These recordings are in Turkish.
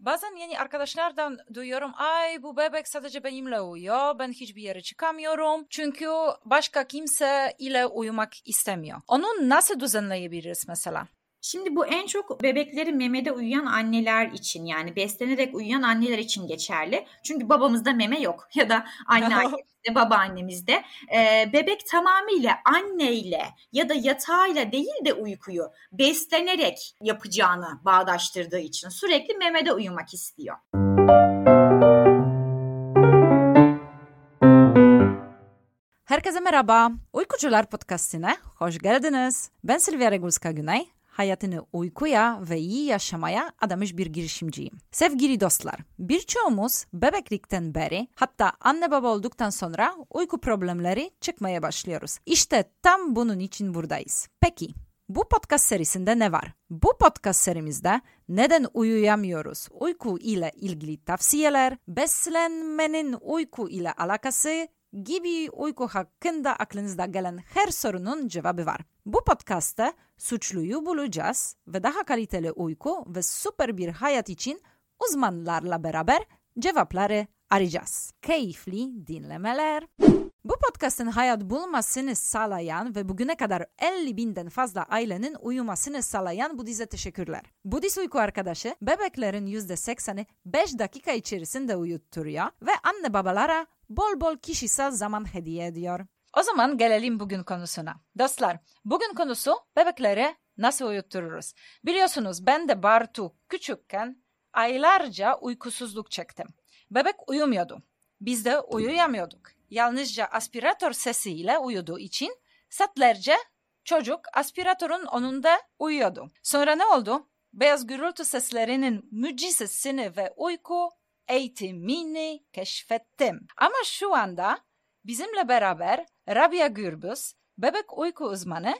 Bazen yani arkadaşlardan duyuyorum ay bu bebek sadece benimle uyuyor ben hiçbir yere çıkamıyorum çünkü başka kimse ile uyumak istemiyor. Onu nasıl düzenleyebiliriz mesela? Şimdi bu en çok bebekleri memede uyuyan anneler için yani beslenerek uyuyan anneler için geçerli. Çünkü babamızda meme yok ya da anneannemizde, babaannemizde. Ee, bebek tamamıyla anneyle ya da yatağıyla değil de uykuyu beslenerek yapacağını bağdaştırdığı için sürekli memede uyumak istiyor. Herkese merhaba. Uykucular Podcast'ine hoş geldiniz. Ben Silvia Regulska-Güney hayatını uykuya ve iyi yaşamaya adamış bir girişimciyim. Sevgili dostlar, birçoğumuz bebeklikten beri hatta anne baba olduktan sonra uyku problemleri çıkmaya başlıyoruz. İşte tam bunun için buradayız. Peki, bu podcast serisinde ne var? Bu podcast serimizde neden uyuyamıyoruz? Uyku ile ilgili tavsiyeler, beslenmenin uyku ile alakası gibi uyku hakkında aklınızda gelen her sorunun cevabı var. Bu podcast'ta suçluyu bulacağız ve daha kaliteli uyku ve süper bir hayat için uzmanlarla beraber cevapları arayacağız. Keyifli dinlemeler. Bu podcastın hayat bulmasını sağlayan ve bugüne kadar 50 binden fazla ailenin uyumasını sağlayan Budiz'e teşekkürler. Budiz uyku arkadaşı bebeklerin %80'i 5 dakika içerisinde uyutturuyor ve anne babalara bol bol kişisel zaman hediye ediyor. O zaman gelelim bugün konusuna. Dostlar, bugün konusu bebekleri nasıl uyuttururuz? Biliyorsunuz ben de Bartu küçükken aylarca uykusuzluk çektim. Bebek uyumuyordu. Biz de uyuyamıyorduk. Yalnızca aspiratör sesiyle uyuduğu için saatlerce çocuk aspiratörün önünde uyuyordu. Sonra ne oldu? Beyaz gürültü seslerinin mucizesini ve uyku eğitimini keşfettim. Ama şu anda bizimle beraber Rabia Gürbüz, bebek uyku uzmanı,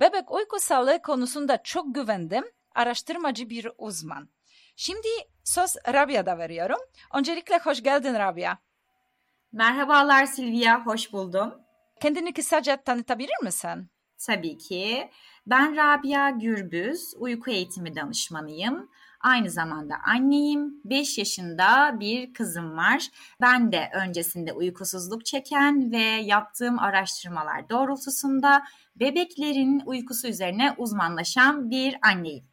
bebek uyku sağlığı konusunda çok güvendim, araştırmacı bir uzman. Şimdi söz Rabia'da veriyorum. Öncelikle hoş geldin Rabia. Merhabalar Silvia, hoş buldum. Kendini kısaca tanıtabilir misin? Tabii ki. Ben Rabia Gürbüz, uyku eğitimi danışmanıyım. Aynı zamanda anneyim. 5 yaşında bir kızım var. Ben de öncesinde uykusuzluk çeken ve yaptığım araştırmalar doğrultusunda bebeklerin uykusu üzerine uzmanlaşan bir anneyim.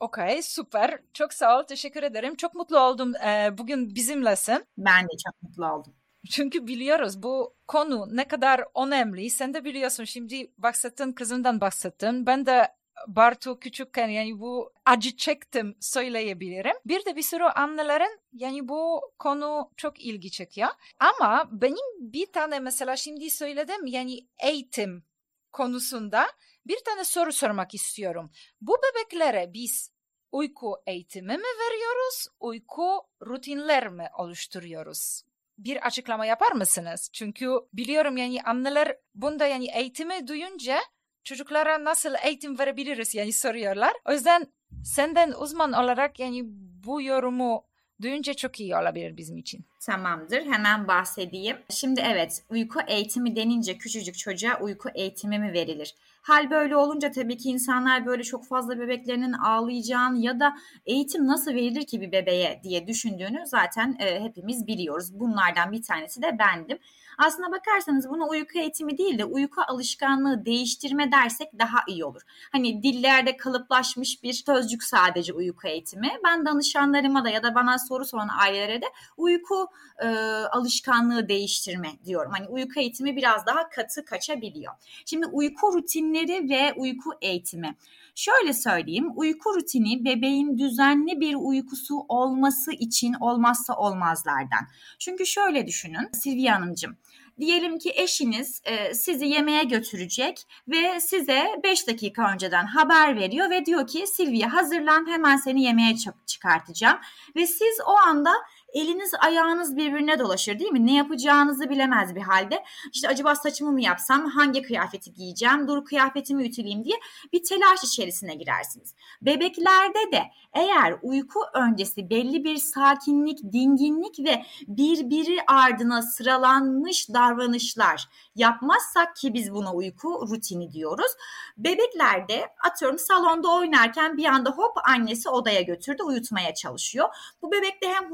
Okey süper. Çok sağ ol. Teşekkür ederim. Çok mutlu oldum ee, bugün bizimlesin. Ben de çok mutlu oldum. Çünkü biliyoruz bu konu ne kadar önemli. Sen de biliyorsun şimdi bahsettin kızından bahsettin. Ben de Bartu küçükken yani bu acı çektim söyleyebilirim. Bir de bir sürü annelerin yani bu konu çok ilgi çekiyor. Ama benim bir tane mesela şimdi söyledim yani eğitim konusunda bir tane soru sormak istiyorum. Bu bebeklere biz uyku eğitimi mi veriyoruz, uyku rutinler mi oluşturuyoruz? Bir açıklama yapar mısınız? Çünkü biliyorum yani anneler bunda yani eğitimi duyunca çocuklara nasıl eğitim verebiliriz yani soruyorlar. O yüzden senden uzman olarak yani bu yorumu duyunca çok iyi olabilir bizim için. Tamamdır. Hemen bahsedeyim. Şimdi evet uyku eğitimi denince küçücük çocuğa uyku eğitimi mi verilir? Hal böyle olunca tabii ki insanlar böyle çok fazla bebeklerinin ağlayacağını ya da eğitim nasıl verilir ki bir bebeğe diye düşündüğünü zaten e, hepimiz biliyoruz. Bunlardan bir tanesi de bendim. Aslına bakarsanız bunu uyku eğitimi değil de uyku alışkanlığı değiştirme dersek daha iyi olur. Hani dillerde kalıplaşmış bir sözcük sadece uyku eğitimi. Ben danışanlarıma da ya da bana soru soran ailelere de uyku e, alışkanlığı değiştirme diyorum. Hani uyku eğitimi biraz daha katı kaçabiliyor. Şimdi uyku rutinleri ve uyku eğitimi. Şöyle söyleyeyim, uyku rutini bebeğin düzenli bir uykusu olması için olmazsa olmazlardan. Çünkü şöyle düşünün Silvia Hanımcığım, diyelim ki eşiniz e, sizi yemeğe götürecek ve size 5 dakika önceden haber veriyor ve diyor ki Silvia hazırlan hemen seni yemeğe çıkartacağım ve siz o anda eliniz ayağınız birbirine dolaşır değil mi? Ne yapacağınızı bilemez bir halde. İşte acaba saçımı mı yapsam, hangi kıyafeti giyeceğim, dur kıyafetimi ütüleyeyim diye bir telaş içerisine girersiniz. Bebeklerde de Eğer uyku öncesi belli bir sakinlik, dinginlik ve birbiri ardına sıralanmış davranışlar yapmazsak ki biz buna uyku rutini diyoruz. Bebeklerde atıyorum salonda oynarken bir anda hop annesi odaya götürdü uyutmaya çalışıyor. Bu bebekte hem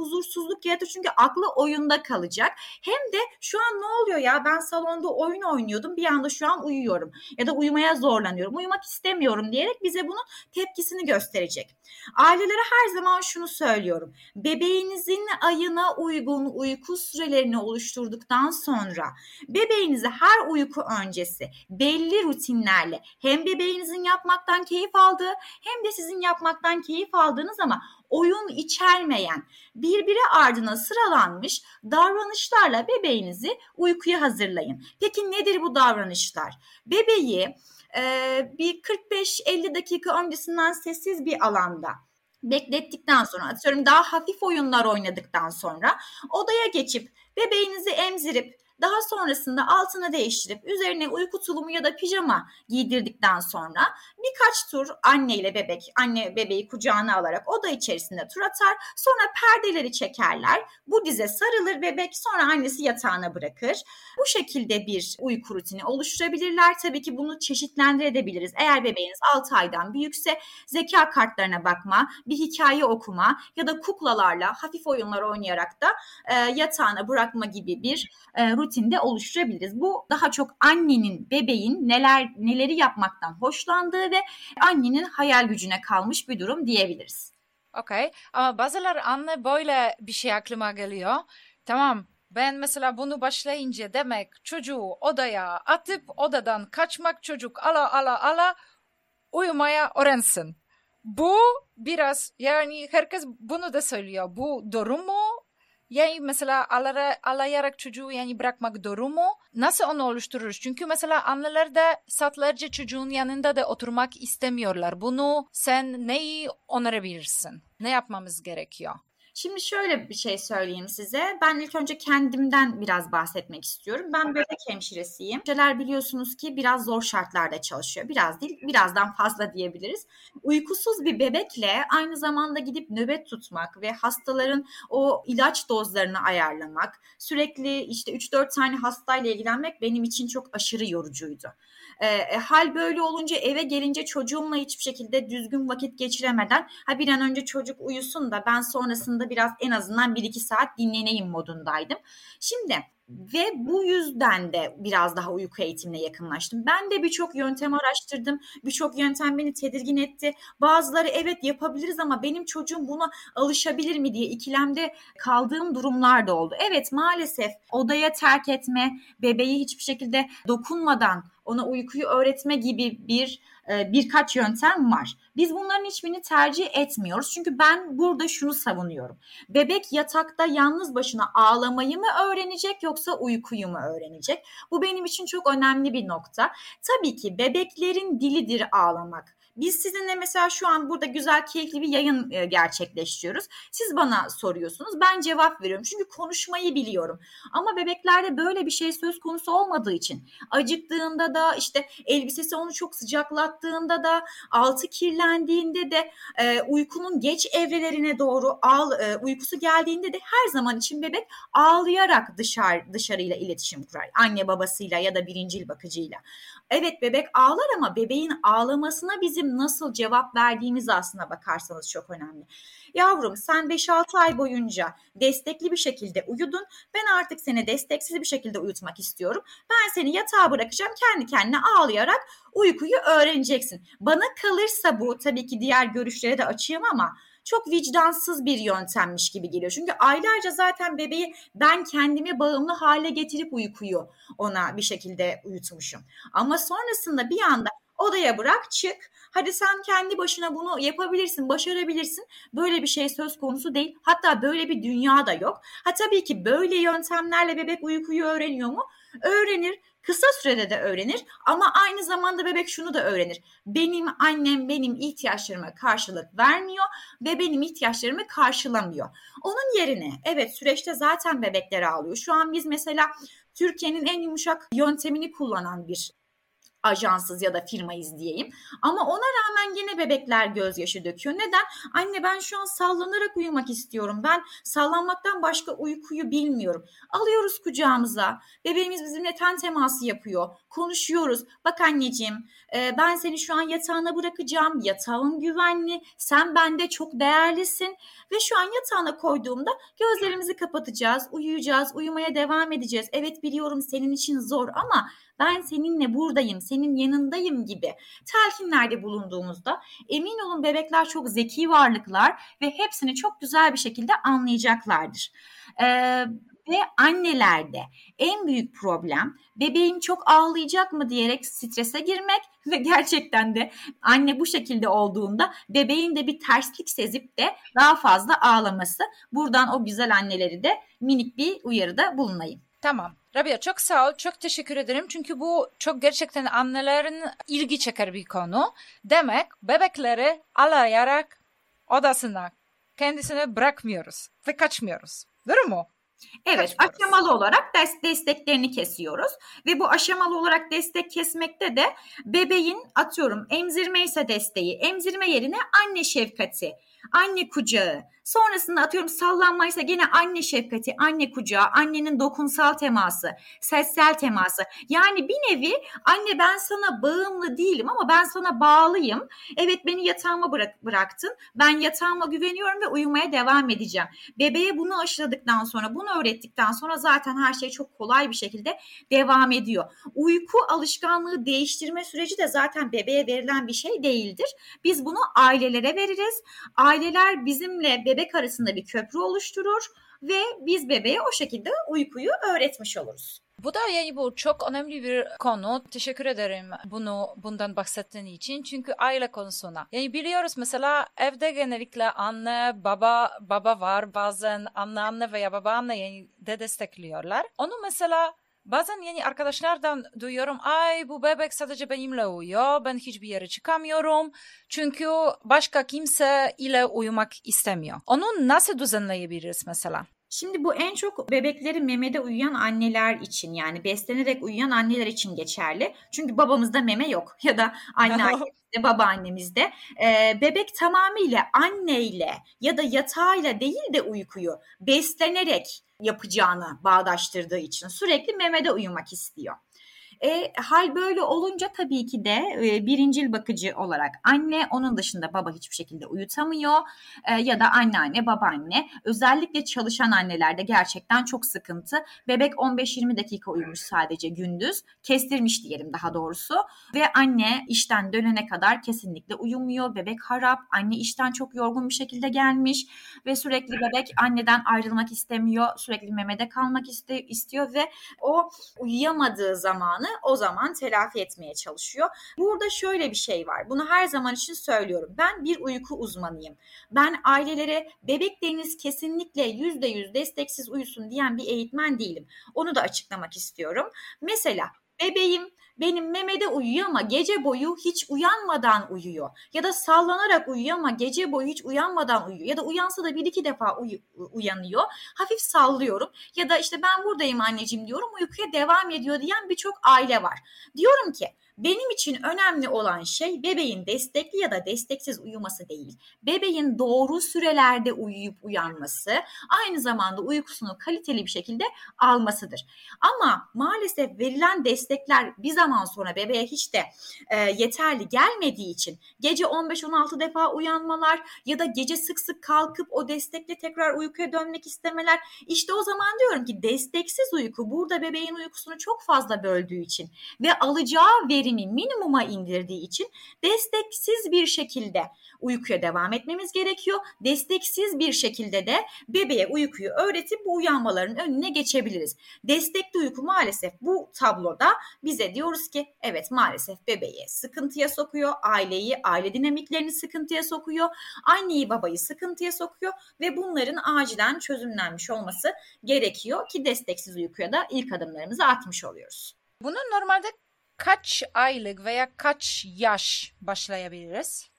huzursuzluk yaratır çünkü aklı oyunda kalacak. Hem de şu an ne oluyor ya ben salonda oyun oynuyordum bir anda şu an uyuyorum ya da uyumaya zorlanıyorum uyumak istemiyorum diyerek bize bunun tepkisini gösterecek. Ailelere her zaman şunu söylüyorum. Bebeğinizin ayına uygun uyku sürelerini oluşturduktan sonra bebeğinize her uyku öncesi belli rutinlerle hem bebeğinizin yapmaktan keyif aldığı hem de sizin yapmaktan keyif aldığınız ama oyun içermeyen, birbiri ardına sıralanmış davranışlarla bebeğinizi uykuya hazırlayın. Peki nedir bu davranışlar? Bebeği e, bir 45-50 dakika öncesinden sessiz bir alanda beklettikten sonra atıyorum daha hafif oyunlar oynadıktan sonra odaya geçip bebeğinizi emzirip daha sonrasında altını değiştirip üzerine uyku tulumu ya da pijama giydirdikten sonra birkaç tur anne ile bebek, anne bebeği kucağına alarak oda içerisinde tur atar. Sonra perdeleri çekerler. Bu dize sarılır bebek sonra annesi yatağına bırakır. Bu şekilde bir uyku rutini oluşturabilirler. Tabii ki bunu çeşitlendirebiliriz. Eğer bebeğiniz 6 aydan büyükse zeka kartlarına bakma, bir hikaye okuma ya da kuklalarla hafif oyunlar oynayarak da e, yatağına bırakma gibi bir e, rutin rutinde oluşturabiliriz. Bu daha çok annenin, bebeğin neler neleri yapmaktan hoşlandığı ve annenin hayal gücüne kalmış bir durum diyebiliriz. Okey ama bazıları anne böyle bir şey aklıma geliyor. Tamam ben mesela bunu başlayınca demek çocuğu odaya atıp odadan kaçmak çocuk ala ala ala uyumaya öğrensin. Bu biraz yani herkes bunu da söylüyor. Bu doğru mu? Yani mesela alara, alayarak çocuğu yani bırakmak doğru mu? Nasıl onu oluştururuz? Çünkü mesela anneler de saatlerce çocuğun yanında da oturmak istemiyorlar. Bunu sen neyi onarabilirsin? Ne yapmamız gerekiyor? Şimdi şöyle bir şey söyleyeyim size. Ben ilk önce kendimden biraz bahsetmek istiyorum. Ben bebek hemşiresiyim. Hemşireler biliyorsunuz ki biraz zor şartlarda çalışıyor. Biraz değil, birazdan fazla diyebiliriz. Uykusuz bir bebekle aynı zamanda gidip nöbet tutmak ve hastaların o ilaç dozlarını ayarlamak, sürekli işte 3-4 tane hastayla ilgilenmek benim için çok aşırı yorucuydu. E, e, hal böyle olunca eve gelince çocuğumla hiçbir şekilde düzgün vakit geçiremeden ha bir an önce çocuk uyusun da ben sonrasında biraz en azından 1-2 saat dinleneyim modundaydım. Şimdi ve bu yüzden de biraz daha uyku eğitimine yakınlaştım. Ben de birçok yöntem araştırdım. Birçok yöntem beni tedirgin etti. Bazıları evet yapabiliriz ama benim çocuğum buna alışabilir mi diye ikilemde kaldığım durumlar da oldu. Evet maalesef odaya terk etme, bebeği hiçbir şekilde dokunmadan ona uykuyu öğretme gibi bir birkaç yöntem var. Biz bunların hiçbirini tercih etmiyoruz. Çünkü ben burada şunu savunuyorum. Bebek yatakta yalnız başına ağlamayı mı öğrenecek yoksa uykuyu mu öğrenecek? Bu benim için çok önemli bir nokta. Tabii ki bebeklerin dilidir ağlamak. Biz sizinle mesela şu an burada güzel keyifli bir yayın e, gerçekleştiriyoruz. Siz bana soruyorsunuz ben cevap veriyorum. Çünkü konuşmayı biliyorum. Ama bebeklerde böyle bir şey söz konusu olmadığı için acıktığında da işte elbisesi onu çok sıcaklattığında da altı kirlendiğinde de e, uykunun geç evrelerine doğru ağl, e, uykusu geldiğinde de her zaman için bebek ağlayarak dışarı dışarıyla iletişim kurar. Anne babasıyla ya da birincil bakıcıyla. Evet bebek ağlar ama bebeğin ağlamasına bizim nasıl cevap verdiğimiz aslına bakarsanız çok önemli. Yavrum sen 5-6 ay boyunca destekli bir şekilde uyudun. Ben artık seni desteksiz bir şekilde uyutmak istiyorum. Ben seni yatağa bırakacağım. Kendi kendine ağlayarak uykuyu öğreneceksin. Bana kalırsa bu tabii ki diğer görüşlere de açayım ama çok vicdansız bir yöntemmiş gibi geliyor. Çünkü aylarca zaten bebeği ben kendimi bağımlı hale getirip uykuyu ona bir şekilde uyutmuşum. Ama sonrasında bir anda odaya bırak çık. Hadi sen kendi başına bunu yapabilirsin, başarabilirsin. Böyle bir şey söz konusu değil. Hatta böyle bir dünya da yok. Ha tabii ki böyle yöntemlerle bebek uykuyu öğreniyor mu? Öğrenir. Kısa sürede de öğrenir ama aynı zamanda bebek şunu da öğrenir. Benim annem benim ihtiyaçlarıma karşılık vermiyor ve benim ihtiyaçlarımı karşılamıyor. Onun yerine evet süreçte zaten bebekler ağlıyor. Şu an biz mesela Türkiye'nin en yumuşak yöntemini kullanan bir ajansız ya da firmayız diyeyim. Ama ona rağmen yine bebekler gözyaşı döküyor. Neden? Anne ben şu an sallanarak uyumak istiyorum. Ben sallanmaktan başka uykuyu bilmiyorum. Alıyoruz kucağımıza. Bebeğimiz bizimle ten teması yapıyor. Konuşuyoruz. Bak anneciğim e, ben seni şu an yatağına bırakacağım. Yatağın güvenli. Sen bende çok değerlisin. Ve şu an yatağına koyduğumda gözlerimizi kapatacağız. Uyuyacağız. Uyumaya devam edeceğiz. Evet biliyorum senin için zor ama ben seninle buradayım, senin yanındayım gibi telkinlerde bulunduğumuzda emin olun bebekler çok zeki varlıklar ve hepsini çok güzel bir şekilde anlayacaklardır. Ee, ve annelerde en büyük problem bebeğim çok ağlayacak mı diyerek strese girmek ve gerçekten de anne bu şekilde olduğunda bebeğin de bir terslik sezip de daha fazla ağlaması. Buradan o güzel anneleri de minik bir uyarıda bulunayım. Tamam. Rabia çok sağ ol. Çok teşekkür ederim. Çünkü bu çok gerçekten annelerin ilgi çeker bir konu. Demek bebekleri alayarak odasına kendisine bırakmıyoruz ve kaçmıyoruz. Değil mi? Evet aşamalı olarak des- desteklerini kesiyoruz ve bu aşamalı olarak destek kesmekte de bebeğin atıyorum emzirme ise desteği emzirme yerine anne şefkati anne kucağı Sonrasında atıyorum sallanmaysa gene anne şefkati, anne kucağı, annenin dokunsal teması, sessel teması. Yani bir nevi anne ben sana bağımlı değilim ama ben sana bağlıyım. Evet beni yatağıma bırak, bıraktın. Ben yatağıma güveniyorum ve uyumaya devam edeceğim. Bebeğe bunu aşıladıktan sonra, bunu öğrettikten sonra zaten her şey çok kolay bir şekilde devam ediyor. Uyku alışkanlığı değiştirme süreci de zaten bebeğe verilen bir şey değildir. Biz bunu ailelere veririz. Aileler bizimle bebek arasında bir köprü oluşturur ve biz bebeğe o şekilde uykuyu öğretmiş oluruz. Bu da yani bu çok önemli bir konu. Teşekkür ederim bunu bundan bahsettiğin için. Çünkü aile konusuna. Yani biliyoruz mesela evde genellikle anne, baba, baba var. Bazen anne anne veya baba anne yani de destekliyorlar. Onu mesela Bazen yani arkadaşlardan duyuyorum ay bu bebek sadece benimle uyuyor ben hiçbir yere çıkamıyorum çünkü başka kimse ile uyumak istemiyor. Onu nasıl düzenleyebiliriz mesela? Şimdi bu en çok bebekleri memede uyuyan anneler için yani beslenerek uyuyan anneler için geçerli. Çünkü babamızda meme yok ya da anne annemizde, babaannemizde. Ee, bebek tamamıyla anneyle ya da yatağıyla değil de uykuyu beslenerek yapacağını bağdaştırdığı için sürekli memede uyumak istiyor. E, hal böyle olunca tabii ki de e, birincil bakıcı olarak anne onun dışında baba hiçbir şekilde uyutamıyor. E, ya da anneanne babaanne. Özellikle çalışan annelerde gerçekten çok sıkıntı. Bebek 15-20 dakika uyumuş sadece gündüz. Kestirmiş diyelim daha doğrusu. Ve anne işten dönene kadar kesinlikle uyumuyor. Bebek harap. Anne işten çok yorgun bir şekilde gelmiş ve sürekli bebek anneden ayrılmak istemiyor. Sürekli memede kalmak iste, istiyor ve o uyuyamadığı zamanı o zaman telafi etmeye çalışıyor. Burada şöyle bir şey var. Bunu her zaman için söylüyorum. Ben bir uyku uzmanıyım. Ben ailelere bebekleriniz kesinlikle yüzde yüz desteksiz uyusun diyen bir eğitmen değilim. Onu da açıklamak istiyorum. Mesela bebeğim benim memede uyuyor ama gece boyu hiç uyanmadan uyuyor. Ya da sallanarak uyuyor ama gece boyu hiç uyanmadan uyuyor. Ya da uyansa da bir iki defa uy- uyanıyor. Hafif sallıyorum. Ya da işte ben buradayım anneciğim diyorum uykuya devam ediyor diyen birçok aile var. Diyorum ki benim için önemli olan şey bebeğin destekli ya da desteksiz uyuması değil. Bebeğin doğru sürelerde uyuyup uyanması, aynı zamanda uykusunu kaliteli bir şekilde almasıdır. Ama maalesef verilen destekler bir zaman sonra bebeğe hiç de e, yeterli gelmediği için gece 15-16 defa uyanmalar ya da gece sık sık kalkıp o destekle tekrar uykuya dönmek istemeler. İşte o zaman diyorum ki desteksiz uyku burada bebeğin uykusunu çok fazla böldüğü için ve alacağı veri verimi minimuma indirdiği için desteksiz bir şekilde uykuya devam etmemiz gerekiyor. Desteksiz bir şekilde de bebeğe uykuyu öğretip bu uyanmaların önüne geçebiliriz. Destekli uyku maalesef bu tabloda bize diyoruz ki evet maalesef bebeği sıkıntıya sokuyor, aileyi, aile dinamiklerini sıkıntıya sokuyor, anneyi babayı sıkıntıya sokuyor ve bunların acilen çözümlenmiş olması gerekiyor ki desteksiz uykuya da ilk adımlarımızı atmış oluyoruz. Bunu normalde kaç aylık veya kaç yaş başlayabiliriz?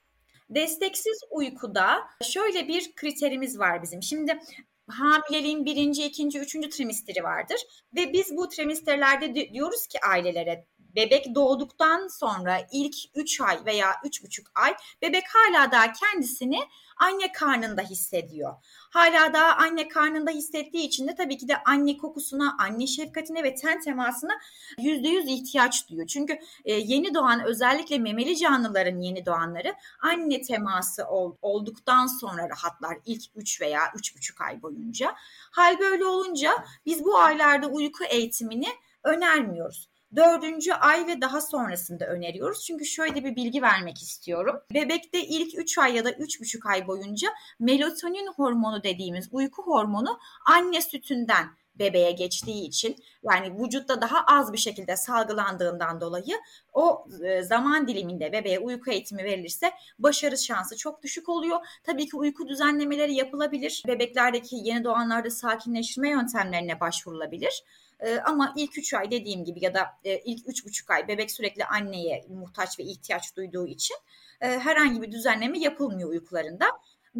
Desteksiz uykuda şöyle bir kriterimiz var bizim. Şimdi hamileliğin birinci, ikinci, üçüncü trimesteri vardır ve biz bu trimesterlerde diyoruz ki ailelere bebek doğduktan sonra ilk 3 ay veya 3,5 ay bebek hala daha kendisini anne karnında hissediyor. Hala daha anne karnında hissettiği için de tabii ki de anne kokusuna, anne şefkatine ve ten temasına yüzde yüz ihtiyaç duyuyor. Çünkü e, yeni doğan özellikle memeli canlıların yeni doğanları anne teması ol, olduktan sonra rahatlar ilk 3 veya 3,5 ay boyunca. Hal böyle olunca biz bu aylarda uyku eğitimini önermiyoruz dördüncü ay ve daha sonrasında öneriyoruz. Çünkü şöyle bir bilgi vermek istiyorum. Bebekte ilk 3 ay ya da 3,5 ay boyunca melatonin hormonu dediğimiz uyku hormonu anne sütünden bebeğe geçtiği için yani vücutta daha az bir şekilde salgılandığından dolayı o e, zaman diliminde bebeğe uyku eğitimi verilirse başarı şansı çok düşük oluyor. Tabii ki uyku düzenlemeleri yapılabilir. Bebeklerdeki yeni doğanlarda sakinleştirme yöntemlerine başvurulabilir. E, ama ilk 3 ay dediğim gibi ya da e, ilk 3,5 ay bebek sürekli anneye muhtaç ve ihtiyaç duyduğu için e, herhangi bir düzenleme yapılmıyor uykularında.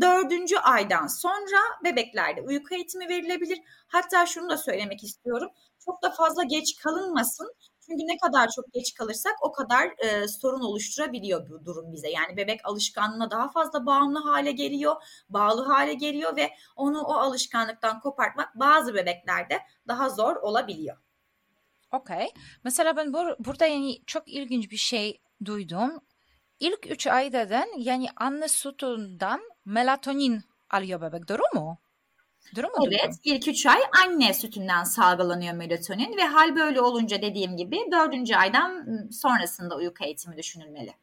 Dördüncü aydan sonra bebeklerde uyku eğitimi verilebilir. Hatta şunu da söylemek istiyorum. Çok da fazla geç kalınmasın. Çünkü ne kadar çok geç kalırsak o kadar e, sorun oluşturabiliyor bu durum bize. Yani bebek alışkanlığına daha fazla bağımlı hale geliyor, bağlı hale geliyor ve onu o alışkanlıktan kopartmak bazı bebeklerde daha zor olabiliyor. Okey. Mesela ben bur burada yani çok ilginç bir şey duydum. İlk üç aydan yani anne sütünden melatonin alıyor bebek. Doğru mu? Doğru mu? Evet. Durum? ilk üç ay anne sütünden salgılanıyor melatonin ve hal böyle olunca dediğim gibi dördüncü aydan sonrasında uyku eğitimi düşünülmeli.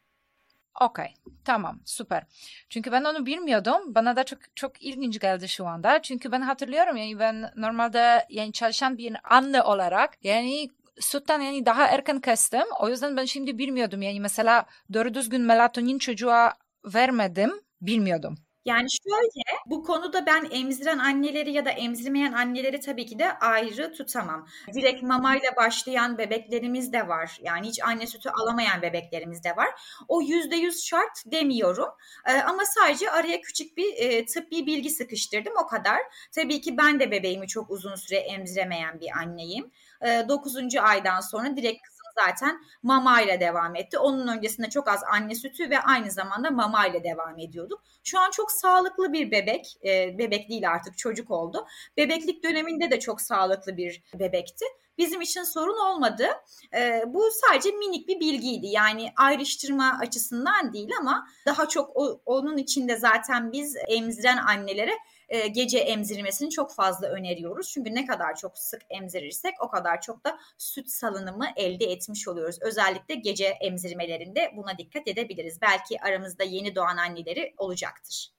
Okey. Tamam. Süper. Çünkü ben onu bilmiyordum. Bana da çok çok ilginç geldi şu anda. Çünkü ben hatırlıyorum yani ben normalde yani çalışan bir anne olarak yani sütten yani daha erken kestim. O yüzden ben şimdi bilmiyordum. Yani mesela doğru düzgün melatonin çocuğa vermedim. Bilmiyordum. Yani şöyle bu konuda ben emziren anneleri ya da emzirmeyen anneleri tabii ki de ayrı tutamam. Direkt mamayla başlayan bebeklerimiz de var. Yani hiç anne sütü alamayan bebeklerimiz de var. O yüzde yüz şart demiyorum. Ee, ama sadece araya küçük bir e, tıbbi bilgi sıkıştırdım o kadar. Tabii ki ben de bebeğimi çok uzun süre emziremeyen bir anneyim. Ee, 9. aydan sonra direkt zaten mama ile devam etti. Onun öncesinde çok az anne sütü ve aynı zamanda mama ile devam ediyorduk. Şu an çok sağlıklı bir bebek. E, bebek değil artık çocuk oldu. Bebeklik döneminde de çok sağlıklı bir bebekti bizim için sorun olmadı. E, bu sadece minik bir bilgiydi. Yani ayrıştırma açısından değil ama daha çok o, onun içinde zaten biz emziren annelere e, gece emzirilmesini çok fazla öneriyoruz. Çünkü ne kadar çok sık emzirirsek o kadar çok da süt salınımı elde etmiş oluyoruz. Özellikle gece emzirmelerinde buna dikkat edebiliriz. Belki aramızda yeni doğan anneleri olacaktır.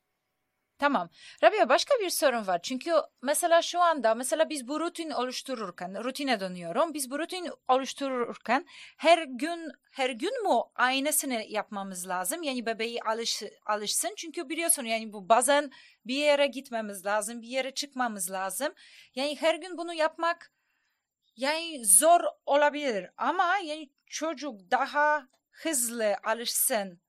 Tamam. Rabia başka bir sorun var. Çünkü mesela şu anda mesela biz bu rutin oluştururken, rutine dönüyorum. Biz bu rutin oluştururken her gün her gün mu aynısını yapmamız lazım? Yani bebeği alış, alışsın. Çünkü biliyorsun yani bu bazen bir yere gitmemiz lazım, bir yere çıkmamız lazım. Yani her gün bunu yapmak yani zor olabilir ama yani çocuk daha hızlı alışsın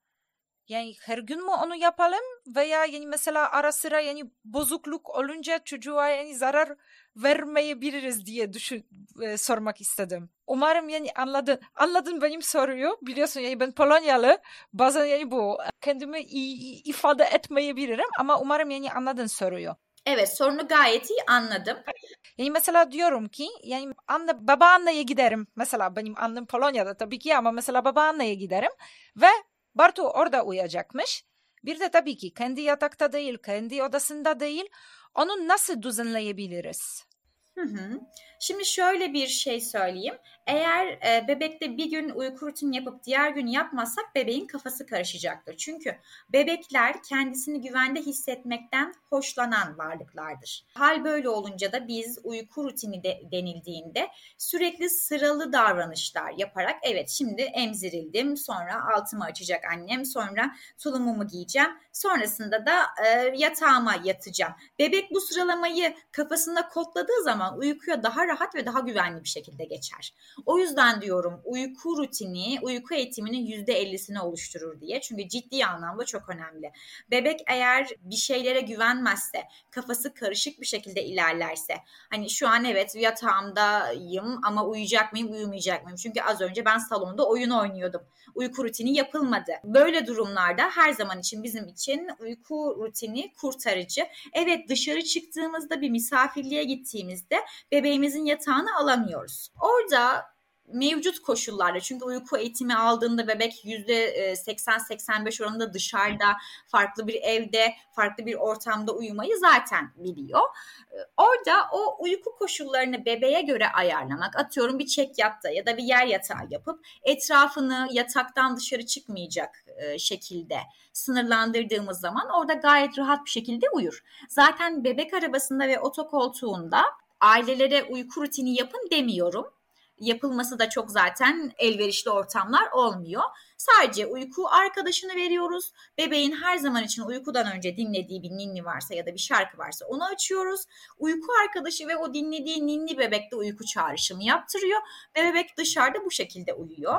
yani her gün mü onu yapalım veya yani mesela ara sıra yani bozukluk olunca çocuğa yani zarar vermeyebiliriz diye düşün, e, sormak istedim. Umarım yani anladın. Anladın benim soruyu. Biliyorsun yani ben Polonyalı. Bazen yani bu kendimi iyi ifade etmeyebilirim ama umarım yani anladın soruyu. Evet sorunu gayet iyi anladım. Yani mesela diyorum ki yani anne babaanneye giderim. Mesela benim annem Polonya'da tabii ki ama mesela babaanneye giderim ve Bartu orada uyuyacakmış. Bir de tabii ki kendi yatakta değil, kendi odasında değil. Onu nasıl düzenleyebiliriz? Hı hı. Şimdi şöyle bir şey söyleyeyim. Eğer e, bebekte bir gün uyku rutini yapıp diğer gün yapmazsak bebeğin kafası karışacaktır. Çünkü bebekler kendisini güvende hissetmekten hoşlanan varlıklardır. Hal böyle olunca da biz uyku rutini de, denildiğinde sürekli sıralı davranışlar yaparak evet şimdi emzirildim sonra altımı açacak annem sonra tulumumu giyeceğim sonrasında da e, yatağıma yatacağım. Bebek bu sıralamayı kafasında kodladığı zaman uykuya daha rahat ve daha güvenli bir şekilde geçer. O yüzden diyorum uyku rutini, uyku eğitiminin %50'sini oluşturur diye. Çünkü ciddi anlamda çok önemli. Bebek eğer bir şeylere güvenmezse, kafası karışık bir şekilde ilerlerse, hani şu an evet yatağımdayım ama uyuyacak mıyım, uyumayacak mıyım? Çünkü az önce ben salonda oyun oynuyordum. Uyku rutini yapılmadı. Böyle durumlarda her zaman için bizim için uyku rutini kurtarıcı. Evet dışarı çıktığımızda bir misafirliğe gittiğimizde bebeğimizin yatağını alamıyoruz. Orada mevcut koşullarda çünkü uyku eğitimi aldığında bebek yüzde 80-85 oranında dışarıda farklı bir evde farklı bir ortamda uyumayı zaten biliyor. Orada o uyku koşullarını bebeğe göre ayarlamak atıyorum bir çek yatta ya da bir yer yatağı yapıp etrafını yataktan dışarı çıkmayacak şekilde sınırlandırdığımız zaman orada gayet rahat bir şekilde uyur. Zaten bebek arabasında ve otokoltuğunda ailelere uyku rutini yapın demiyorum yapılması da çok zaten elverişli ortamlar olmuyor. Sadece uyku arkadaşını veriyoruz. Bebeğin her zaman için uykudan önce dinlediği bir ninni varsa ya da bir şarkı varsa onu açıyoruz. Uyku arkadaşı ve o dinlediği ninni bebekte uyku çağrışımı yaptırıyor ve bebek dışarıda bu şekilde uyuyor.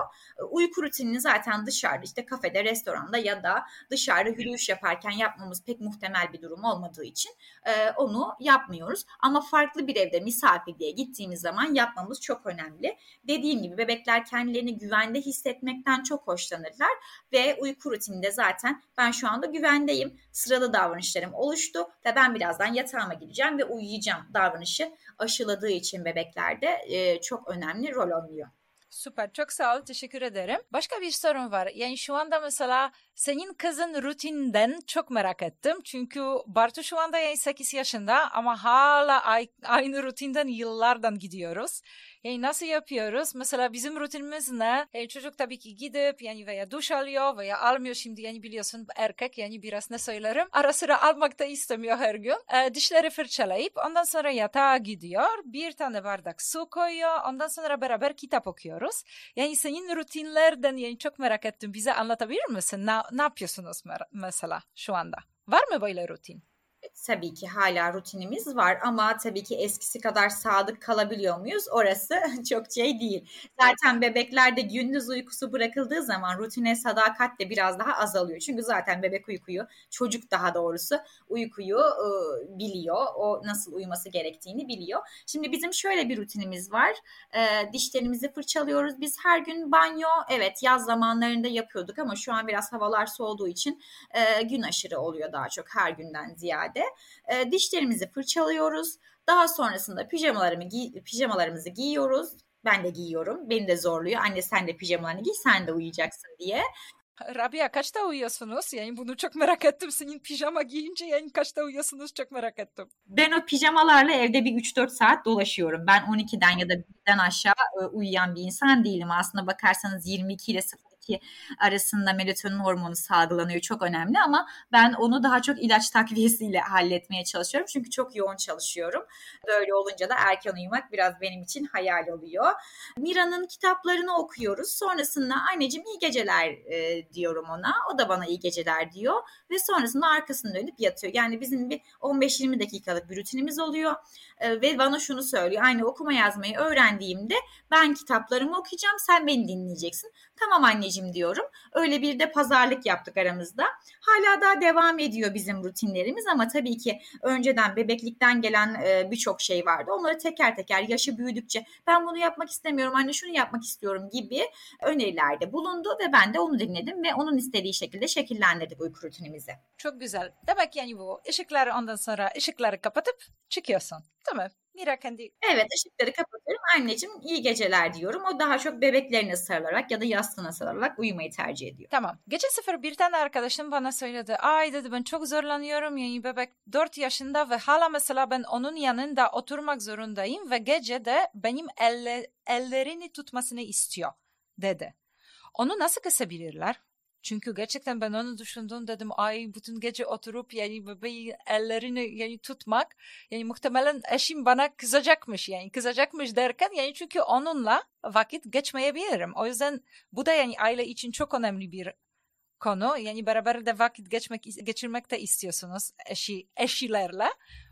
Uyku rutinini zaten dışarıda işte kafede, restoranda ya da dışarıda yürüyüş yaparken yapmamız pek muhtemel bir durum olmadığı için e, onu yapmıyoruz. Ama farklı bir evde misafirliğe gittiğimiz zaman yapmamız çok önemli. Dediğim gibi bebekler kendilerini güvende hissetmekten çok hoşlanıyor hoşlanırlar ve uyku rutininde zaten ben şu anda güvendeyim. Sıralı davranışlarım oluştu ve ben birazdan yatağıma gideceğim ve uyuyacağım davranışı aşıladığı için bebeklerde e, çok önemli rol oynuyor. Süper çok sağ ol teşekkür ederim. Başka bir sorun var. Yani şu anda mesela senin kızın rutinden çok merak ettim. Çünkü Bartu şu anda yani 8 yaşında ama hala aynı rutinden yıllardan gidiyoruz. Yani nasıl yapıyoruz? Mesela bizim rutinimiz ne? Yani çocuk tabii ki gidip yani veya duş alıyor veya almıyor şimdi yani biliyorsun erkek yani biraz ne söylerim. Ara sıra almak da istemiyor her gün. E, dişleri fırçalayıp ondan sonra yatağa gidiyor. Bir tane bardak su koyuyor. Ondan sonra beraber kitap okuyoruz. Yani senin rutinlerden yani çok merak ettim. Bize anlatabilir misin? Ne, ne yapıyorsunuz mesela şu anda? Var mı böyle rutin? Tabii ki hala rutinimiz var ama tabii ki eskisi kadar sadık kalabiliyor muyuz? Orası çok şey değil. Zaten bebeklerde gündüz uykusu bırakıldığı zaman rutine sadakat de biraz daha azalıyor. Çünkü zaten bebek uykuyu, çocuk daha doğrusu uykuyu e, biliyor. O nasıl uyuması gerektiğini biliyor. Şimdi bizim şöyle bir rutinimiz var. E, dişlerimizi fırçalıyoruz. Biz her gün banyo evet yaz zamanlarında yapıyorduk ama şu an biraz havalar soğuduğu için e, gün aşırı oluyor daha çok her günden ziyade e, dişlerimizi fırçalıyoruz. Daha sonrasında pijamalarımı giy pijamalarımızı giyiyoruz. Ben de giyiyorum. Beni de zorluyor. Anne sen de pijamalarını giy sen de uyuyacaksın diye. Rabia kaçta uyuyorsunuz? Yani bunu çok merak ettim. Senin pijama giyince yani kaçta uyuyorsunuz çok merak ettim. Ben o pijamalarla evde bir 3-4 saat dolaşıyorum. Ben 12'den ya da 1'den aşağı e, uyuyan bir insan değilim. Aslında bakarsanız 22 ile 0 2 arasında melatonin hormonu salgılanıyor çok önemli ama ben onu daha çok ilaç takviyesiyle halletmeye çalışıyorum. Çünkü çok yoğun çalışıyorum. Böyle olunca da erken uyumak biraz benim için hayal oluyor. Mira'nın kitaplarını okuyoruz. Sonrasında anneciğim iyi geceler e, diyorum ona. O da bana iyi geceler diyor ve sonrasında arkasını dönüp yatıyor. Yani bizim bir 15-20 dakikalık bir rutinimiz oluyor e, ve bana şunu söylüyor. Aynı okuma yazmayı öğrendiğimde ben kitaplarımı okuyacağım sen beni dinleyeceksin. Tamam anneciğim diyorum. Öyle bir de pazarlık yaptık aramızda. Hala daha devam ediyor bizim rutinlerimiz ama tabii ki önceden bebeklikten gelen e, birçok şey vardı. Onları teker teker yaşı büyüdükçe ben bunu yapmak istemiyorum anne şunu yapmak istiyorum gibi önerilerde bulundu ve ben de onu dinledim ve onun istediği şekilde şekillendirdik uyku rutinimizi. Çok güzel. Demek yani bu ışıkları ondan sonra ışıkları kapatıp çıkıyorsun. Değil mi? Mira kendi... Evet ışıkları kapatıyorum. Anneciğim iyi geceler diyorum. O daha çok bebeklerine sarılarak ya da yastığına sarılarak uyumayı tercih ediyor. Tamam. Gece sıfır bir tane arkadaşım bana söyledi. Ay dedi ben çok zorlanıyorum. Yani bebek 4 yaşında ve hala mesela ben onun yanında oturmak zorundayım ve gece de benim elle, ellerini tutmasını istiyor dedi. Onu nasıl kesebilirler? Çünkü gerçekten ben onu düşündüm dedim ay bütün gece oturup yani bebeği ellerini yani tutmak yani muhtemelen eşim bana kızacakmış yani kızacakmış derken yani çünkü onunla vakit geçmeyebilirim. O yüzden bu da yani aile için çok önemli bir konu. Yani beraber de vakit geçmek geçirmek de istiyorsunuz eşi eşilerle.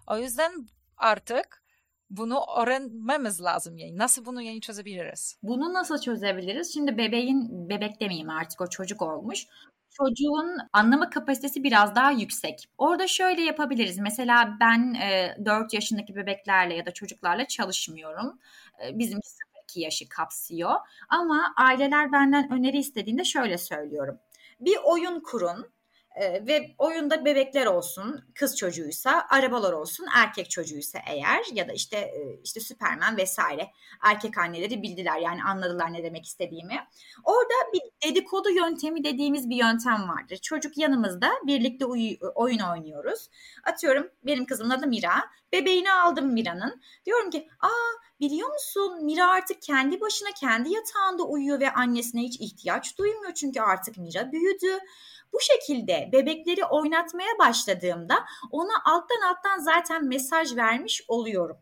O yüzden artık bunu öğrenmemiz lazım yani. Nasıl bunu yani çözebiliriz? Bunu nasıl çözebiliriz? Şimdi bebeğin, bebek demeyeyim artık o çocuk olmuş çocuğun anlama kapasitesi biraz daha yüksek. Orada şöyle yapabiliriz. Mesela ben e, 4 yaşındaki bebeklerle ya da çocuklarla çalışmıyorum. E, bizimki 0-2 yaşı kapsıyor. Ama aileler benden öneri istediğinde şöyle söylüyorum. Bir oyun kurun ee, ve oyunda bebekler olsun, kız çocuğuysa, arabalar olsun, erkek çocuğuysa eğer ya da işte e, işte Süpermen vesaire erkek anneleri bildiler yani anladılar ne demek istediğimi. Orada bir dedikodu yöntemi dediğimiz bir yöntem vardır. Çocuk yanımızda birlikte uy- oyun oynuyoruz. Atıyorum benim kızımın adı Mira. Bebeğini aldım Mira'nın. Diyorum ki aa biliyor musun Mira artık kendi başına kendi yatağında uyuyor ve annesine hiç ihtiyaç duymuyor çünkü artık Mira büyüdü. Bu şekilde bebekleri oynatmaya başladığımda ona alttan alttan zaten mesaj vermiş oluyorum.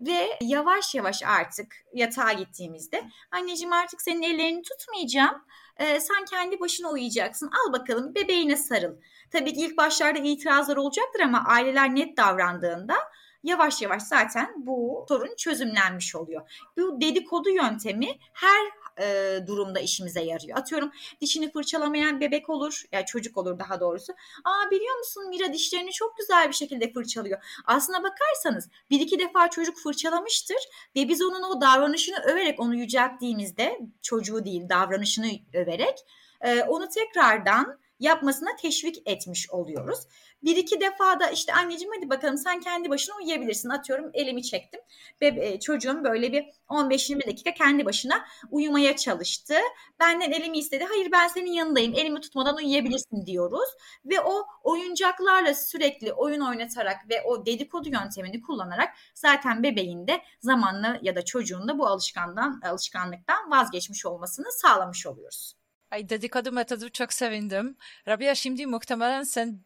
Ve yavaş yavaş artık yatağa gittiğimizde anneciğim artık senin ellerini tutmayacağım. Ee, sen kendi başına uyuyacaksın. Al bakalım bebeğine sarıl. Tabii ki ilk başlarda itirazlar olacaktır ama aileler net davrandığında yavaş yavaş zaten bu sorun çözümlenmiş oluyor. Bu dedikodu yöntemi her e, durumda işimize yarıyor. Atıyorum dişini fırçalamayan bebek olur ya yani çocuk olur daha doğrusu. Aa biliyor musun Mira dişlerini çok güzel bir şekilde fırçalıyor. Aslına bakarsanız bir iki defa çocuk fırçalamıştır ve biz onun o davranışını överek onu yücelttiğimizde çocuğu değil davranışını överek e, onu tekrardan yapmasına teşvik etmiş oluyoruz. Bir iki defa da işte anneciğim hadi bakalım sen kendi başına uyuyabilirsin. Atıyorum elimi çektim. Bebe e, çocuğum böyle bir 15-20 dakika kendi başına uyumaya çalıştı. Benden elimi istedi. Hayır ben senin yanındayım. Elimi tutmadan uyuyabilirsin diyoruz. Ve o oyuncaklarla sürekli oyun oynatarak ve o dedikodu yöntemini kullanarak zaten bebeğinde zamanla ya da çocuğunda bu alışkandan alışkanlıktan vazgeçmiş olmasını sağlamış oluyoruz. Ay dedikodu metodu çok sevindim. Rabia şimdi muhtemelen sen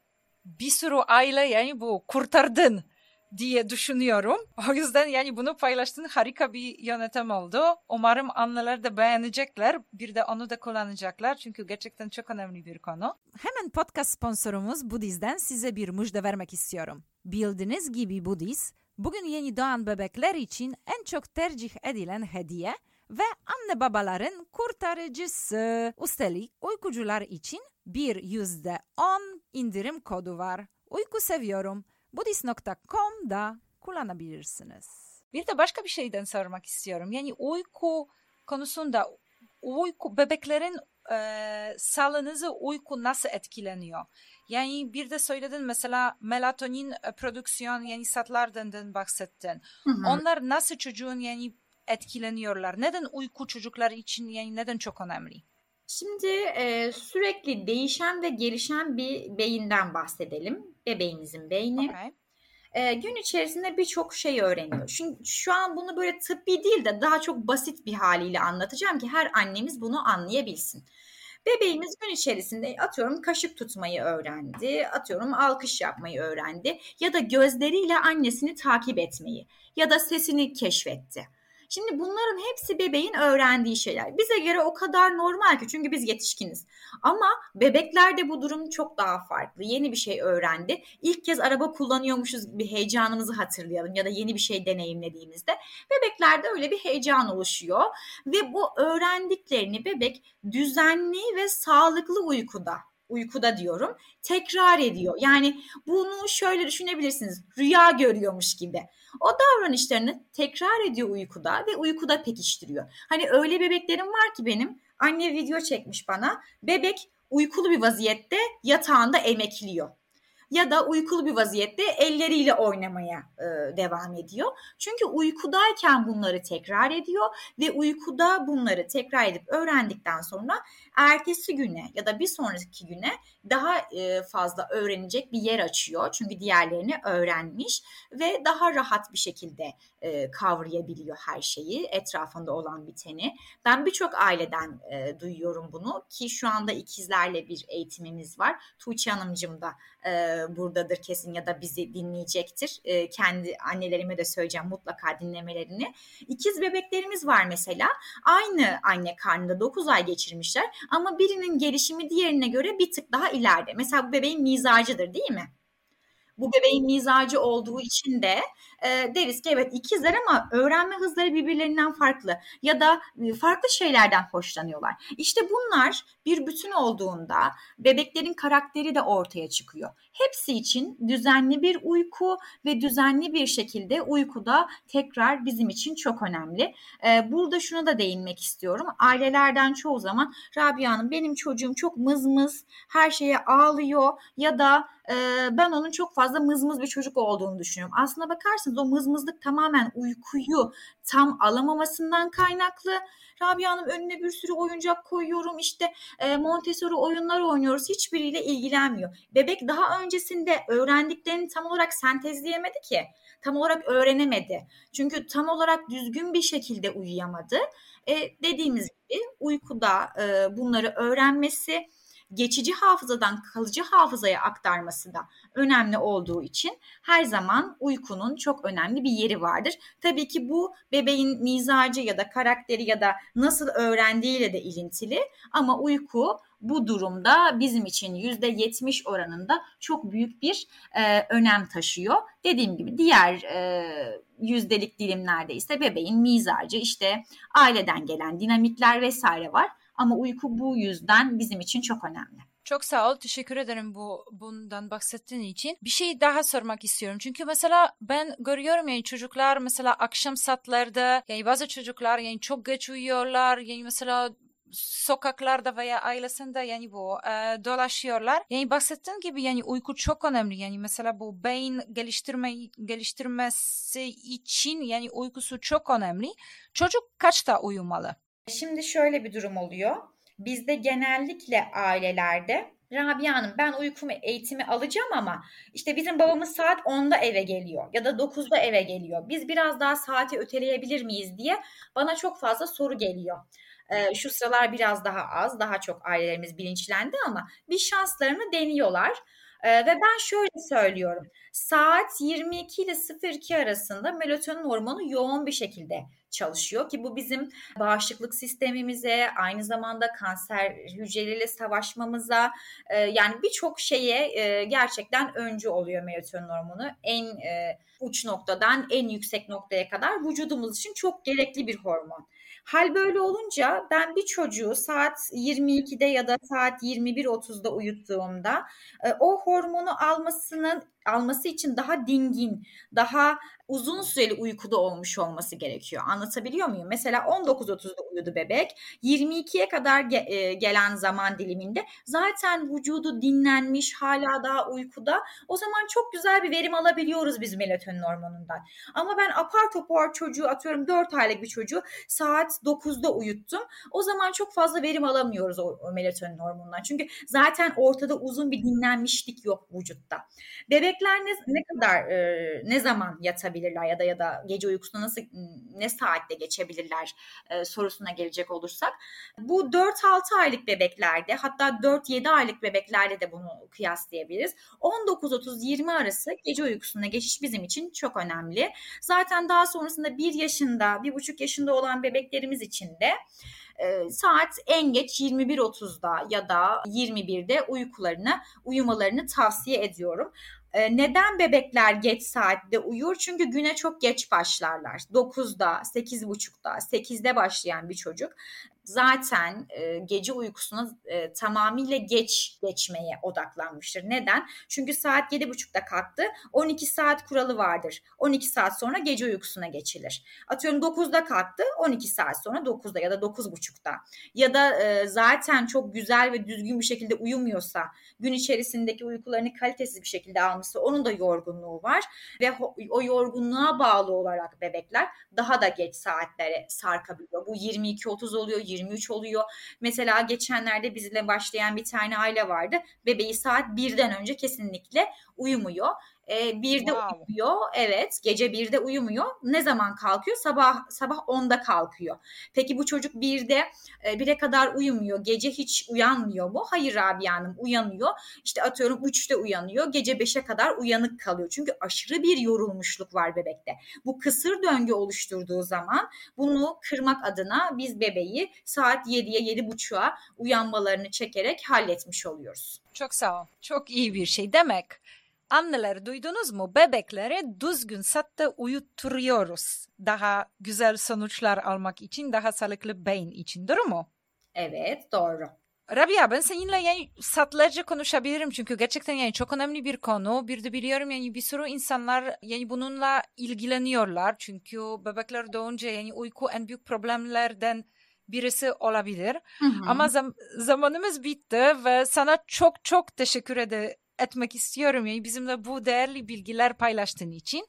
bir sürü aile yani bu kurtardın diye düşünüyorum. O yüzden yani bunu paylaştın harika bir yönetim oldu. Umarım anneler de beğenecekler. Bir de onu da kullanacaklar. Çünkü gerçekten çok önemli bir konu. Hemen podcast sponsorumuz Budiz'den size bir müjde vermek istiyorum. Bildiğiniz gibi Budiz, bugün yeni doğan bebekler için en çok tercih edilen hediye ve anne babaların kurtarıcısı. Üstelik uykucular için bir yüzde on indirim kodu var. Uyku seviyorum. Budist.com'da kullanabilirsiniz. Bir de başka bir şeyden sormak istiyorum. Yani uyku konusunda uyku bebeklerin e, sağlığınızı uyku nasıl etkileniyor? Yani bir de söyledin mesela melatonin e, prodüksiyon yani saatlerden bahsettin. Hı hı. Onlar nasıl çocuğun yani etkileniyorlar? Neden uyku çocuklar için yani neden çok önemli? Şimdi e, sürekli değişen ve gelişen bir beyinden bahsedelim. Bebeğimizin beyni. Okay. E, gün içerisinde birçok şey öğreniyor. Çünkü şu an bunu böyle tıbbi değil de daha çok basit bir haliyle anlatacağım ki her annemiz bunu anlayabilsin. Bebeğimiz gün içerisinde atıyorum kaşık tutmayı öğrendi, atıyorum alkış yapmayı öğrendi ya da gözleriyle annesini takip etmeyi ya da sesini keşfetti. Şimdi bunların hepsi bebeğin öğrendiği şeyler. Bize göre o kadar normal ki çünkü biz yetişkiniz. Ama bebeklerde bu durum çok daha farklı. Yeni bir şey öğrendi. İlk kez araba kullanıyormuşuz bir heyecanımızı hatırlayalım ya da yeni bir şey deneyimlediğimizde bebeklerde öyle bir heyecan oluşuyor ve bu öğrendiklerini bebek düzenli ve sağlıklı uykuda uykuda diyorum tekrar ediyor. Yani bunu şöyle düşünebilirsiniz. Rüya görüyormuş gibi. O davranışlarını tekrar ediyor uykuda ve uykuda pekiştiriyor. Hani öyle bebeklerim var ki benim anne video çekmiş bana. Bebek uykulu bir vaziyette yatağında emekliyor ya da uykulu bir vaziyette elleriyle oynamaya e, devam ediyor. Çünkü uykudayken bunları tekrar ediyor ve uykuda bunları tekrar edip öğrendikten sonra ertesi güne ya da bir sonraki güne daha e, fazla öğrenecek bir yer açıyor. Çünkü diğerlerini öğrenmiş ve daha rahat bir şekilde e, kavrayabiliyor her şeyi, etrafında olan biteni. Ben birçok aileden e, duyuyorum bunu ki şu anda ikizlerle bir eğitimimiz var. Tuğçe Hanımcığım da e, buradadır kesin ya da bizi dinleyecektir. E, kendi annelerime de söyleyeceğim mutlaka dinlemelerini. İkiz bebeklerimiz var mesela. Aynı anne karnında 9 ay geçirmişler ama birinin gelişimi diğerine göre bir tık daha ileride. Mesela bu bebeğin mizacıdır değil mi? Bu bebeğin mizacı olduğu için de e, deriz ki evet ikizler ama öğrenme hızları birbirlerinden farklı ya da e, farklı şeylerden hoşlanıyorlar. İşte bunlar bir bütün olduğunda bebeklerin karakteri de ortaya çıkıyor. Hepsi için düzenli bir uyku ve düzenli bir şekilde uykuda tekrar bizim için çok önemli. Ee, burada şunu da değinmek istiyorum. Ailelerden çoğu zaman Rabia Hanım benim çocuğum çok mızmız, her şeye ağlıyor ya da e, ben onun çok fazla mızmız bir çocuk olduğunu düşünüyorum. Aslına o mızmızlık tamamen uykuyu tam alamamasından kaynaklı. Rabia Hanım önüne bir sürü oyuncak koyuyorum işte e, Montessori oyunlar oynuyoruz hiçbiriyle ilgilenmiyor. Bebek daha öncesinde öğrendiklerini tam olarak sentezleyemedi ki tam olarak öğrenemedi. Çünkü tam olarak düzgün bir şekilde uyuyamadı. E, dediğimiz gibi uykuda e, bunları öğrenmesi geçici hafızadan kalıcı hafızaya aktarması da önemli olduğu için her zaman uykunun çok önemli bir yeri vardır. Tabii ki bu bebeğin mizacı ya da karakteri ya da nasıl öğrendiğiyle de ilintili ama uyku bu durumda bizim için yüzde 70 oranında çok büyük bir e, önem taşıyor. Dediğim gibi diğer e, yüzdelik dilimlerde ise bebeğin mizacı işte aileden gelen dinamikler vesaire var. Ama uyku bu yüzden bizim için çok önemli. Çok sağ ol. Teşekkür ederim bu bundan bahsettiğin için. Bir şey daha sormak istiyorum. Çünkü mesela ben görüyorum yani çocuklar mesela akşam saatlerde yani bazı çocuklar yani çok geç uyuyorlar. Yani mesela sokaklarda veya ailesinde yani bu e, dolaşıyorlar. Yani bahsettiğin gibi yani uyku çok önemli. Yani mesela bu beyin geliştirme geliştirmesi için yani uykusu çok önemli. Çocuk kaçta uyumalı? Şimdi şöyle bir durum oluyor. Bizde genellikle ailelerde Rabia Hanım ben uykumu eğitimi alacağım ama işte bizim babamız saat 10'da eve geliyor ya da 9'da eve geliyor. Biz biraz daha saati öteleyebilir miyiz diye bana çok fazla soru geliyor. Ee, şu sıralar biraz daha az, daha çok ailelerimiz bilinçlendi ama bir şanslarını deniyorlar. Ee, ve ben şöyle söylüyorum. Saat 22 ile 02 arasında melatonin hormonu yoğun bir şekilde çalışıyor ki bu bizim bağışıklık sistemimize aynı zamanda kanser hücreleriyle savaşmamıza e, yani birçok şeye e, gerçekten öncü oluyor melatonin hormonu. En e, uç noktadan en yüksek noktaya kadar vücudumuz için çok gerekli bir hormon. Hal böyle olunca ben bir çocuğu saat 22'de ya da saat 21.30'da uyuttuğumda e, o hormonu almasının alması için daha dingin, daha uzun süreli uykuda olmuş olması gerekiyor. Anlatabiliyor muyum? Mesela 19.30'da uyudu bebek. 22'ye kadar ge- e, gelen zaman diliminde zaten vücudu dinlenmiş, hala daha uykuda. O zaman çok güzel bir verim alabiliyoruz biz melatonin hormonundan. Ama ben apar topar çocuğu atıyorum 4 aylık bir çocuğu saat 9'da uyuttum. O zaman çok fazla verim alamıyoruz o, o melatonin hormonundan. Çünkü zaten ortada uzun bir dinlenmişlik yok vücutta. Bebekler ne, ne kadar e, ne zaman yatabilirler ya da ya da gece uykusuna nasıl ne saatte geçebilirler e, sorusuna gelecek olursak bu 4-6 aylık bebeklerde hatta 4-7 aylık bebeklerde de bunu kıyaslayabiliriz. 19-30-20 arası gece uykusuna geçiş bizim için çok önemli. Zaten daha sonrasında 1 yaşında, 1,5 yaşında olan bebeklerimiz için de e, saat en geç 21.30'da ya da 21'de uykularını, uyumalarını tavsiye ediyorum. E, neden bebekler geç saatte uyur? Çünkü güne çok geç başlarlar. 9'da, 8.30'da, 8'de başlayan bir çocuk zaten e, gece uykusuna e, tamamıyla geç geçmeye odaklanmıştır. Neden? Çünkü saat 7.30'da kalktı. 12 saat kuralı vardır. 12 saat sonra gece uykusuna geçilir. Atıyorum 9'da kalktı. 12 saat sonra 9'da ya da 9.30'da. Ya da e, zaten çok güzel ve düzgün bir şekilde uyumuyorsa, gün içerisindeki uykularını kalitesiz bir şekilde almışsa onun da yorgunluğu var ve o yorgunluğa bağlı olarak bebekler daha da geç saatlere sarkabiliyor. Bu 22-30 oluyor, 23 oluyor. Mesela geçenlerde bizle başlayan bir tane aile vardı. Bebeği saat 1'den önce kesinlikle uyumuyor. E, birde wow. uyumuyor. Evet gece birde uyumuyor. Ne zaman kalkıyor? Sabah sabah 10'da kalkıyor. Peki bu çocuk birde e, bire kadar uyumuyor. Gece hiç uyanmıyor mu? Hayır Rabia Hanım uyanıyor. İşte atıyorum 3'te uyanıyor. Gece 5'e kadar uyanık kalıyor. Çünkü aşırı bir yorulmuşluk var bebekte. Bu kısır döngü oluşturduğu zaman bunu kırmak adına biz bebeği saat 7'ye 7.30'a uyanmalarını çekerek halletmiş oluyoruz. Çok sağ ol. Çok iyi bir şey demek Anneler duydunuz mu? Bebekleri düzgün saatte uyutturuyoruz. Daha güzel sonuçlar almak için, daha sağlıklı beyin için. Doğru mu? Evet doğru. Rabia ben seninle yani saatlerce konuşabilirim çünkü gerçekten yani çok önemli bir konu. Bir de biliyorum yani bir sürü insanlar yani bununla ilgileniyorlar. Çünkü bebekler doğunca yani uyku en büyük problemlerden birisi olabilir. Hı hı. Ama zam- zamanımız bitti ve sana çok çok teşekkür ede- etmek istiyorum yani bizimle bu değerli bilgiler paylaştığın için.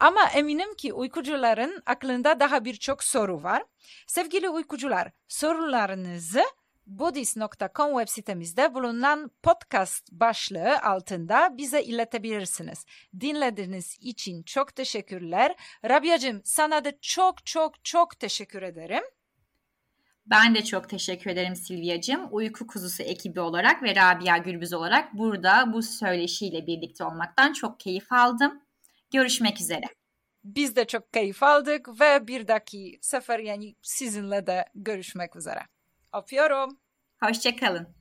Ama eminim ki uykucuların aklında daha birçok soru var. Sevgili uykucular, sorularınızı budis.com web sitemizde bulunan podcast başlığı altında bize iletebilirsiniz. Dinlediğiniz için çok teşekkürler. Rabia'cığım sana da çok çok çok teşekkür ederim. Ben de çok teşekkür ederim Silvia'cığım. Uyku Kuzusu ekibi olarak ve Rabia Gürbüz olarak burada bu söyleşiyle birlikte olmaktan çok keyif aldım. Görüşmek üzere. Biz de çok keyif aldık ve bir dahaki sefer yani sizinle de görüşmek üzere. Öpüyorum. Hoşçakalın.